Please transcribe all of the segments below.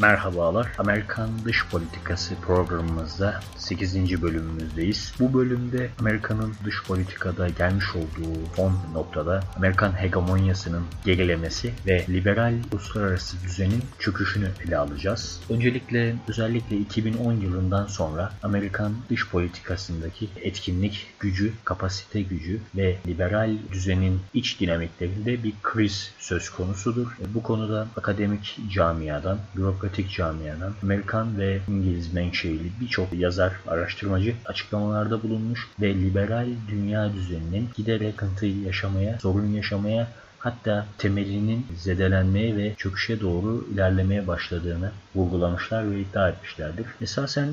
Merhabalar. Amerikan Dış Politikası programımızda 8. bölümümüzdeyiz. Bu bölümde Amerika'nın dış politikada gelmiş olduğu son noktada Amerikan hegemonyasının gerilemesi ve liberal uluslararası düzenin çöküşünü ele alacağız. Öncelikle özellikle 2010 yılından sonra Amerikan dış politikasındaki etkinlik gücü, kapasite gücü ve liberal düzenin iç dinamiklerinde bir kriz söz konusudur. Bu konuda akademik camiadan, bürokratik camiadan, Amerikan ve İngiliz menşeili birçok yazar, araştırmacı açıklamalarda bulunmuş ve liberal dünya düzeninin giderek kıntı yaşamaya, sorun yaşamaya hatta temelinin zedelenmeye ve çöküşe doğru ilerlemeye başladığını vurgulamışlar ve iddia etmişlerdir. Esasen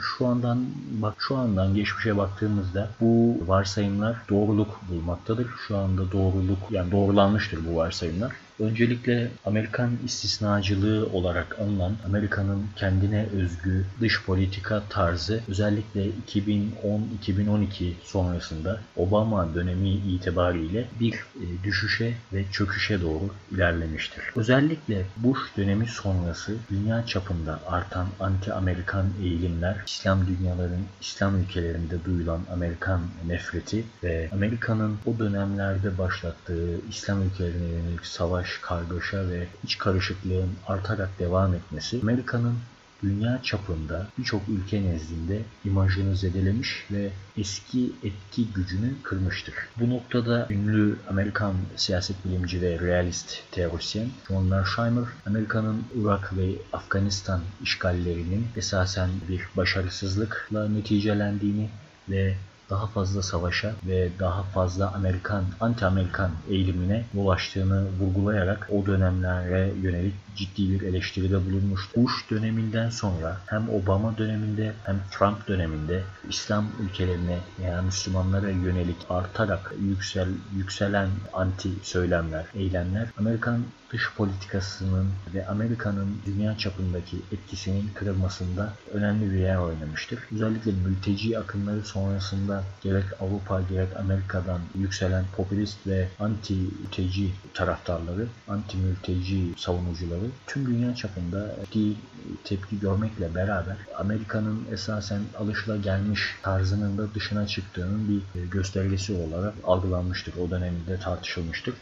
şu andan bak şu andan geçmişe baktığımızda bu varsayımlar doğruluk bulmaktadır. Şu anda doğruluk yani doğrulanmıştır bu varsayımlar. Öncelikle Amerikan istisnacılığı olarak anılan Amerika'nın kendine özgü dış politika tarzı özellikle 2010-2012 sonrasında Obama dönemi itibariyle bir e, düşüşe ve çöküşe doğru ilerlemiştir. Özellikle Bush dönemi sonrası dünya çapında artan anti-Amerikan eğilimler, İslam dünyaların, İslam ülkelerinde duyulan Amerikan nefreti ve Amerika'nın o dönemlerde başlattığı İslam ülkelerine yönelik savaş, kargaşa ve iç karışıklığın artarak devam etmesi Amerika'nın dünya çapında birçok ülke nezdinde imajını zedelemiş ve eski etki gücünü kırmıştır. Bu noktada ünlü Amerikan siyaset bilimci ve realist teorisyen John Mearsheimer, Amerika'nın Irak ve Afganistan işgallerinin esasen bir başarısızlıkla neticelendiğini ve daha fazla savaşa ve daha fazla Amerikan, anti-Amerikan eğilimine ulaştığını vurgulayarak o dönemlere yönelik ciddi bir eleştiride bulunmuş. Bush döneminden sonra hem Obama döneminde hem Trump döneminde İslam ülkelerine yani Müslümanlara yönelik artarak yüksel, yükselen anti söylemler, eylemler Amerikan dış politikasının ve Amerika'nın dünya çapındaki etkisinin kırılmasında önemli bir yer oynamıştır. Özellikle mülteci akımları sonrasında gerek Avrupa gerek Amerika'dan yükselen popülist ve anti-mülteci taraftarları, anti-mülteci savunucuları tüm dünya çapında ciddi tepki görmekle beraber Amerika'nın esasen alışılagelmiş tarzının da dışına çıktığının bir göstergesi olarak algılanmıştır. O dönemde tartışılmıştır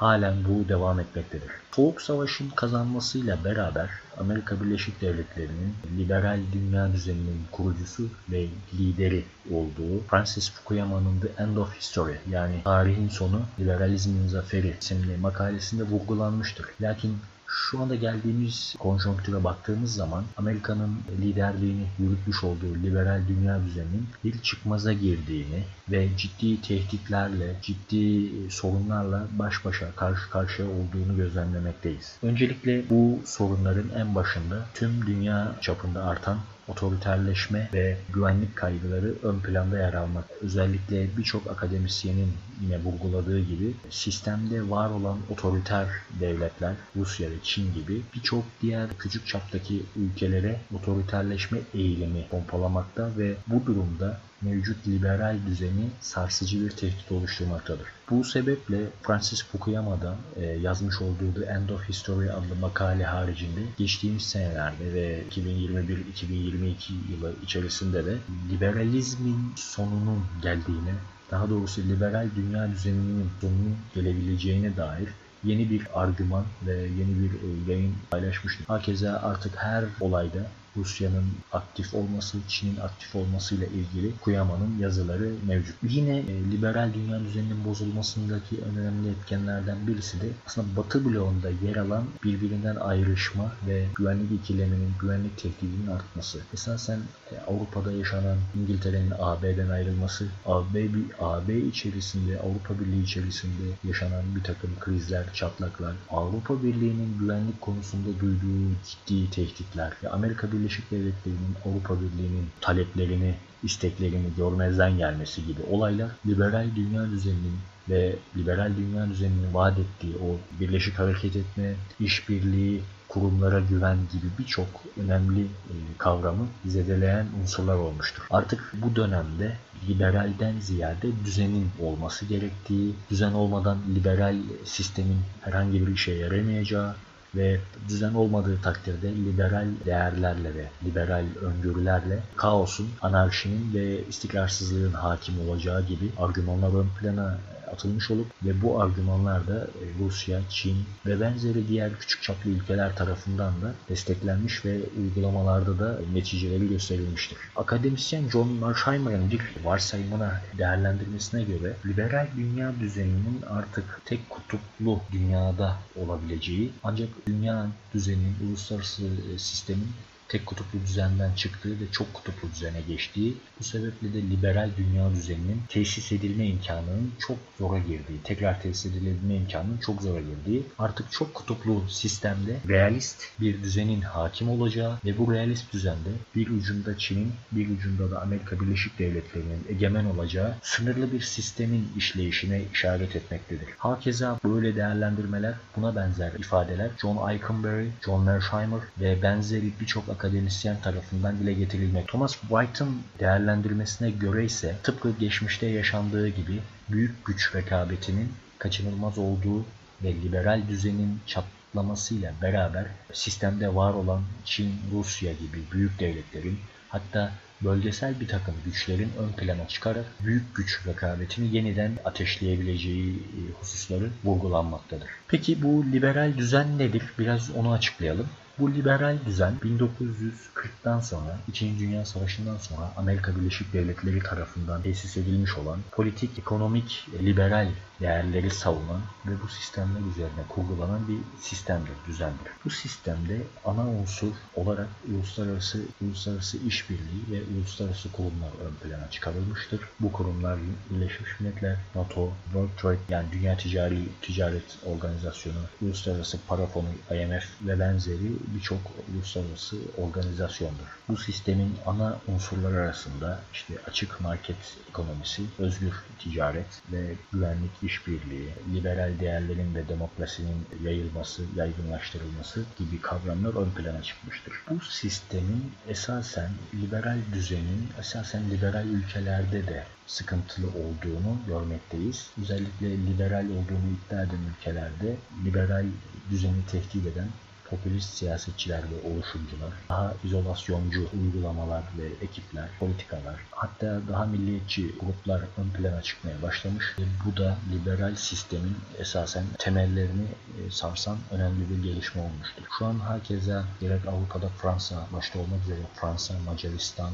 halen bu devam etmektedir. Soğuk Savaş'ın kazanmasıyla beraber Amerika Birleşik Devletleri'nin liberal dünya düzeninin kurucusu ve lideri olduğu Francis Fukuyama'nın The End of History yani tarihin sonu liberalizmin zaferi isimli makalesinde vurgulanmıştır. Lakin şu anda geldiğimiz konjonktüre baktığımız zaman Amerika'nın liderliğini yürütmüş olduğu liberal dünya düzeninin bir çıkmaza girdiğini ve ciddi tehditlerle, ciddi sorunlarla baş başa karşı karşıya olduğunu gözlemlemekteyiz. Öncelikle bu sorunların en başında tüm dünya çapında artan otoriterleşme ve güvenlik kaygıları ön planda yer almak. Özellikle birçok akademisyenin yine vurguladığı gibi sistemde var olan otoriter devletler, Rusya ve Çin gibi birçok diğer küçük çaptaki ülkelere otoriterleşme eğilimi pompalamakta ve bu durumda mevcut liberal düzeni sarsıcı bir tehdit oluşturmaktadır. Bu sebeple Francis Fukuyama'da e, yazmış olduğu The End of History adlı makale haricinde geçtiğimiz senelerde ve 2021-2022 yılı içerisinde de liberalizmin sonunun geldiğini, daha doğrusu liberal dünya düzeninin sonunun gelebileceğine dair yeni bir argüman ve yeni bir e, yayın paylaşmıştım. Hakeza artık her olayda Rusya'nın aktif olması, Çin'in aktif olmasıyla ilgili Kuyama'nın yazıları mevcut. Yine e, liberal dünya düzeninin bozulmasındaki önemli etkenlerden birisi de aslında Batı bloğunda yer alan birbirinden ayrışma ve güvenlik ikileminin, güvenlik tehdidinin artması. Esasen e, Avrupa'da yaşanan İngiltere'nin AB'den ayrılması, AB, AB içerisinde, Avrupa Birliği içerisinde yaşanan bir takım krizler, çatlaklar, Avrupa Birliği'nin güvenlik konusunda duyduğu ciddi tehditler ve Amerika Birliği Birleşik Devletleri'nin Avrupa Birliği'nin taleplerini, isteklerini görmezden gelmesi gibi olaylar liberal dünya düzeninin ve liberal dünya düzeninin vaat ettiği o birleşik hareket etme, işbirliği, kurumlara güven gibi birçok önemli e, kavramı zedeleyen unsurlar olmuştur. Artık bu dönemde liberalden ziyade düzenin olması gerektiği, düzen olmadan liberal sistemin herhangi bir işe yaramayacağı, ve düzen olmadığı takdirde liberal değerlerle ve liberal öngörülerle kaosun, anarşinin ve istikrarsızlığın hakim olacağı gibi argümanlar ön plana atılmış olup ve bu argümanlar da e, Rusya, Çin ve benzeri diğer küçük çaplı ülkeler tarafından da desteklenmiş ve uygulamalarda da neticeleri gösterilmiştir. Akademisyen John Marsheimer'ın bir varsayımına değerlendirmesine göre liberal dünya düzeninin artık tek kutuplu dünyada olabileceği ancak dünya düzeninin uluslararası e, sistemin tek kutuplu düzenden çıktığı ve çok kutuplu düzene geçtiği, bu sebeple de liberal dünya düzeninin tesis edilme imkanının çok zora girdiği, tekrar tesis edilme imkanının çok zora girdiği, artık çok kutuplu sistemde realist bir düzenin hakim olacağı ve bu realist düzende bir ucunda Çin'in, bir ucunda da Amerika Birleşik Devletleri'nin egemen olacağı sınırlı bir sistemin işleyişine işaret etmektedir. Hakeza böyle değerlendirmeler, buna benzer ifadeler John Eikenberry, John Mersheimer ve benzeri birçok akademisyen tarafından dile getirilmek. Thomas White'ın değerlendirmesine göre ise tıpkı geçmişte yaşandığı gibi büyük güç rekabetinin kaçınılmaz olduğu ve liberal düzenin çatlamasıyla beraber sistemde var olan Çin, Rusya gibi büyük devletlerin hatta bölgesel bir takım güçlerin ön plana çıkarak büyük güç rekabetini yeniden ateşleyebileceği e, hususları vurgulanmaktadır. Peki bu liberal düzen nedir? Biraz onu açıklayalım. Bu liberal düzen 1940'tan sonra, İkinci Dünya Savaşı'ndan sonra Amerika Birleşik Devletleri tarafından tesis edilmiş olan politik, ekonomik, liberal değerleri savunan ve bu sistemler üzerine kurgulanan bir sistemdir, düzendir. Bu sistemde ana unsur olarak uluslararası uluslararası işbirliği ve uluslararası kurumlar ön plana çıkarılmıştır. Bu kurumlar Birleşmiş Milletler, NATO, World Trade yani Dünya Ticari Ticaret Organizasyonu, Uluslararası Para Fonu, IMF ve benzeri birçok uluslararası organizasyondur. Bu sistemin ana unsurları arasında işte açık market ekonomisi, özgür ticaret ve güvenlik işbirliği, liberal değerlerin ve demokrasinin yayılması, yaygınlaştırılması gibi kavramlar ön plana çıkmıştır. Bu sistemin esasen liberal düzenin esasen liberal ülkelerde de sıkıntılı olduğunu görmekteyiz. Özellikle liberal olduğunu iddia eden ülkelerde liberal düzeni tehdit eden popülist siyasetçiler ve oluşumcular, daha izolasyoncu uygulamalar ve ekipler, politikalar, hatta daha milliyetçi gruplar ön plana çıkmaya başlamış. Ve bu da liberal sistemin esasen temellerini e, sarsan önemli bir gelişme olmuştur. Şu an herkese gerek Avrupa'da Fransa başta olmak üzere Fransa, Macaristan,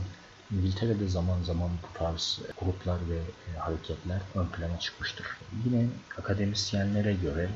İngiltere'de zaman zaman bu tarz gruplar ve e, hareketler ön plana çıkmıştır. Yine akademisyenlere göre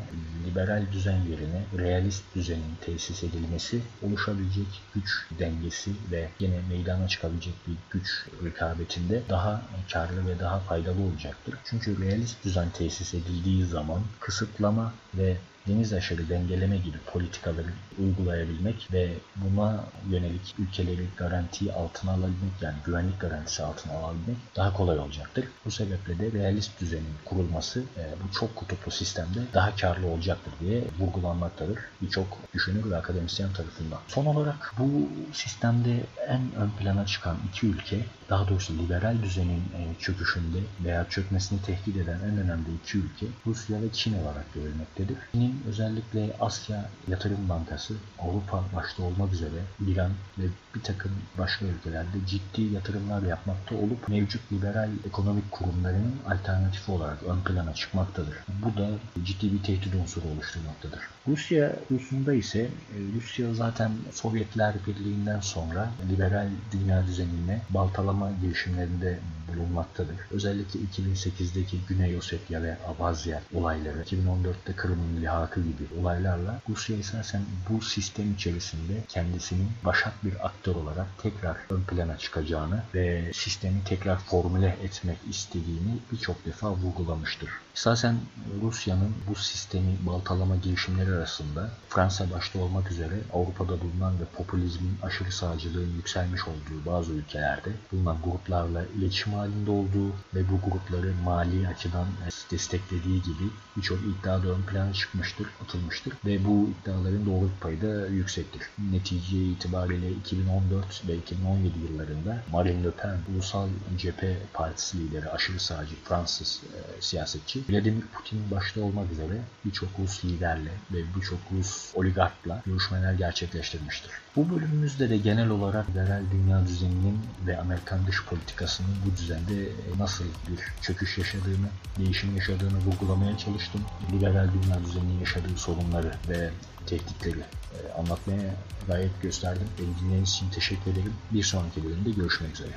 liberal düzen yerine realist düzenin tesis edilmesi oluşabilecek güç dengesi ve yine meydana çıkabilecek bir güç rekabetinde daha karlı ve daha faydalı olacaktır. Çünkü realist düzen tesis edildiği zaman kısıtlama ve deniz aşırı dengeleme gibi politikaları uygulayabilmek ve buna yönelik ülkeleri garanti altına alabilmek yani güvenlik garantisi altına alabilmek daha kolay olacaktır. Bu sebeple de realist düzenin kurulması e, bu çok kutuplu sistemde daha karlı olacaktır diye vurgulanmaktadır birçok düşünür ve akademisyen tarafından. Son olarak bu sistemde en ön plana çıkan iki ülke daha doğrusu liberal düzenin e, çöküşünde veya çökmesini tehdit eden en önemli iki ülke Rusya ve Çin olarak görülmektedir. Çin'in özellikle Asya Yatırım Bankası, Avrupa başta olmak üzere İran ve bir takım başka ülkelerde ciddi yatırımlar yapmakta olup mevcut liberal ekonomik kurumlarının alternatifi olarak ön plana çıkmaktadır. Bu da ciddi bir tehdit unsuru oluşturmaktadır. Rusya hususunda ise e, Rusya zaten Sovyetler Birliği'nden sonra liberal dünya düzenine baltalama girişimlerinde bulunmaktadır. Özellikle 2008'deki Güney Ossetya ve Abazya olayları, 2014'te Kırım'ın ilhakı gibi olaylarla Rusya esasen bu sistem içerisinde kendisinin başat bir aktör olarak tekrar ön plana çıkacağını ve sistemi tekrar formüle etmek istediğini birçok defa vurgulamıştır. Esasen Rusya'nın bu sistemi baltalama girişimleri arasında Fransa başta olmak üzere Avrupa'da bulunan ve popülizmin aşırı sağcılığın yükselmiş olduğu bazı ülkelerde bulunan gruplarla iletişim halinde olduğu ve bu grupları mali açıdan desteklediği gibi birçok iddia da ön plana çıkmıştır, atılmıştır ve bu iddiaların doğruluk payı da yüksektir. Netice itibariyle 2014 ve 2017 yıllarında Marine Le Pen Ulusal Cephe Partisi lideri aşırı sağcı Fransız e, siyasetçi Vladimir Putin başta olmak üzere birçok Rus liderle ve birçok Rus oligarkla görüşmeler gerçekleştirmiştir. Bu bölümümüzde de genel olarak liberal dünya düzeninin ve Amerikan dış politikasının bu düzende nasıl bir çöküş yaşadığını, değişim yaşadığını vurgulamaya çalıştım. Liberal dünya düzeninin yaşadığı sorunları ve tehditleri e, anlatmaya gayet gösterdim. Beni dinlediğiniz için teşekkür ederim. Bir sonraki bölümde görüşmek üzere.